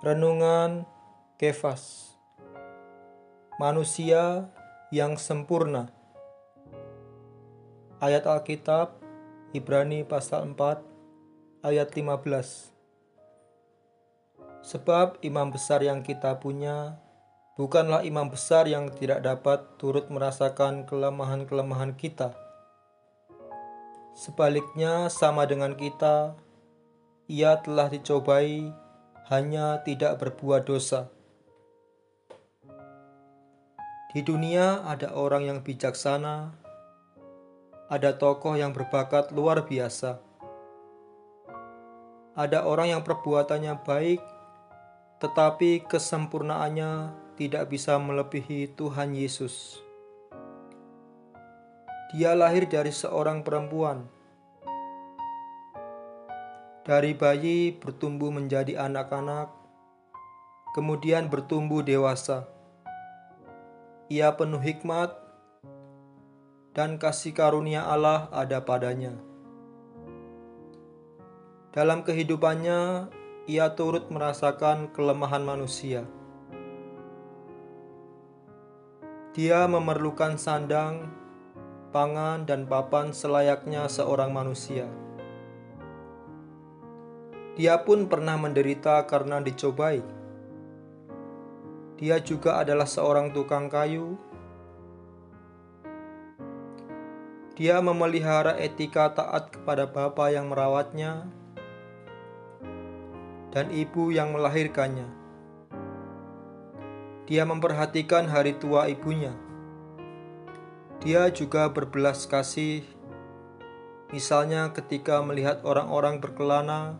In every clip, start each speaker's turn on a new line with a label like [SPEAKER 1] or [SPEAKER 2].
[SPEAKER 1] Renungan Kefas. Manusia yang sempurna. Ayat Alkitab Ibrani pasal 4 ayat 15 Sebab imam besar yang kita punya bukanlah imam besar yang tidak dapat turut merasakan kelemahan-kelemahan kita. Sebaliknya sama dengan kita, ia telah dicobai hanya tidak berbuat dosa. Di dunia ada orang yang bijaksana, ada tokoh yang berbakat luar biasa, ada orang yang perbuatannya baik, tetapi kesempurnaannya tidak bisa melebihi Tuhan Yesus. Dia lahir dari seorang perempuan dari bayi bertumbuh menjadi anak-anak, kemudian bertumbuh dewasa. Ia penuh hikmat dan kasih karunia Allah ada padanya. Dalam kehidupannya, ia turut merasakan kelemahan manusia. Dia memerlukan sandang, pangan, dan papan selayaknya seorang manusia. Dia pun pernah menderita karena dicobai. Dia juga adalah seorang tukang kayu. Dia memelihara etika taat kepada bapa yang merawatnya dan ibu yang melahirkannya. Dia memperhatikan hari tua ibunya. Dia juga berbelas kasih, misalnya ketika melihat orang-orang berkelana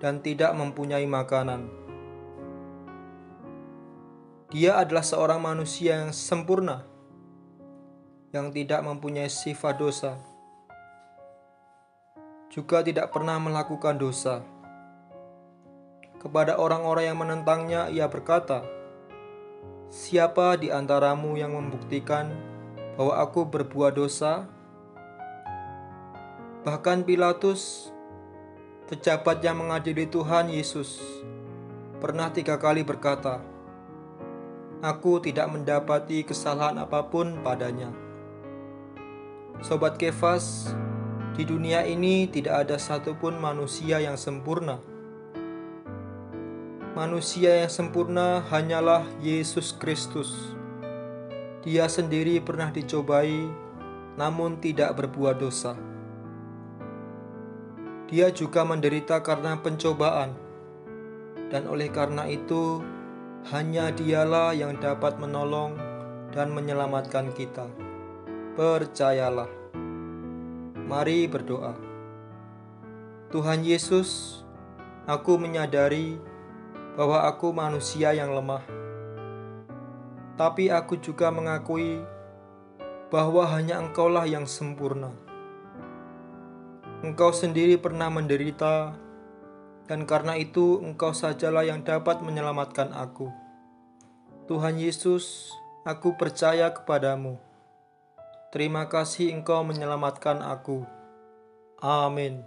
[SPEAKER 1] dan tidak mempunyai makanan. Dia adalah seorang manusia yang sempurna, yang tidak mempunyai sifat dosa, juga tidak pernah melakukan dosa. Kepada orang-orang yang menentangnya, ia berkata, "Siapa di antaramu yang membuktikan bahwa aku berbuat dosa?" Bahkan Pilatus pejabat yang mengadili Tuhan Yesus, pernah tiga kali berkata, Aku tidak mendapati kesalahan apa pun padanya. Sobat Kefas, di dunia ini tidak ada satupun manusia yang sempurna. Manusia yang sempurna hanyalah Yesus Kristus. Dia sendiri pernah dicobai, namun tidak berbuat dosa. Dia juga menderita karena pencobaan, dan oleh karena itu, hanya Dialah yang dapat menolong dan menyelamatkan kita. Percayalah, mari berdoa. Tuhan Yesus, aku menyadari bahwa aku manusia yang lemah, tapi aku juga mengakui bahwa hanya Engkaulah yang sempurna. Engkau sendiri pernah menderita, dan karena itu Engkau sajalah yang dapat menyelamatkan aku. Tuhan Yesus, aku percaya kepadamu. Terima kasih Engkau menyelamatkan aku. Amin.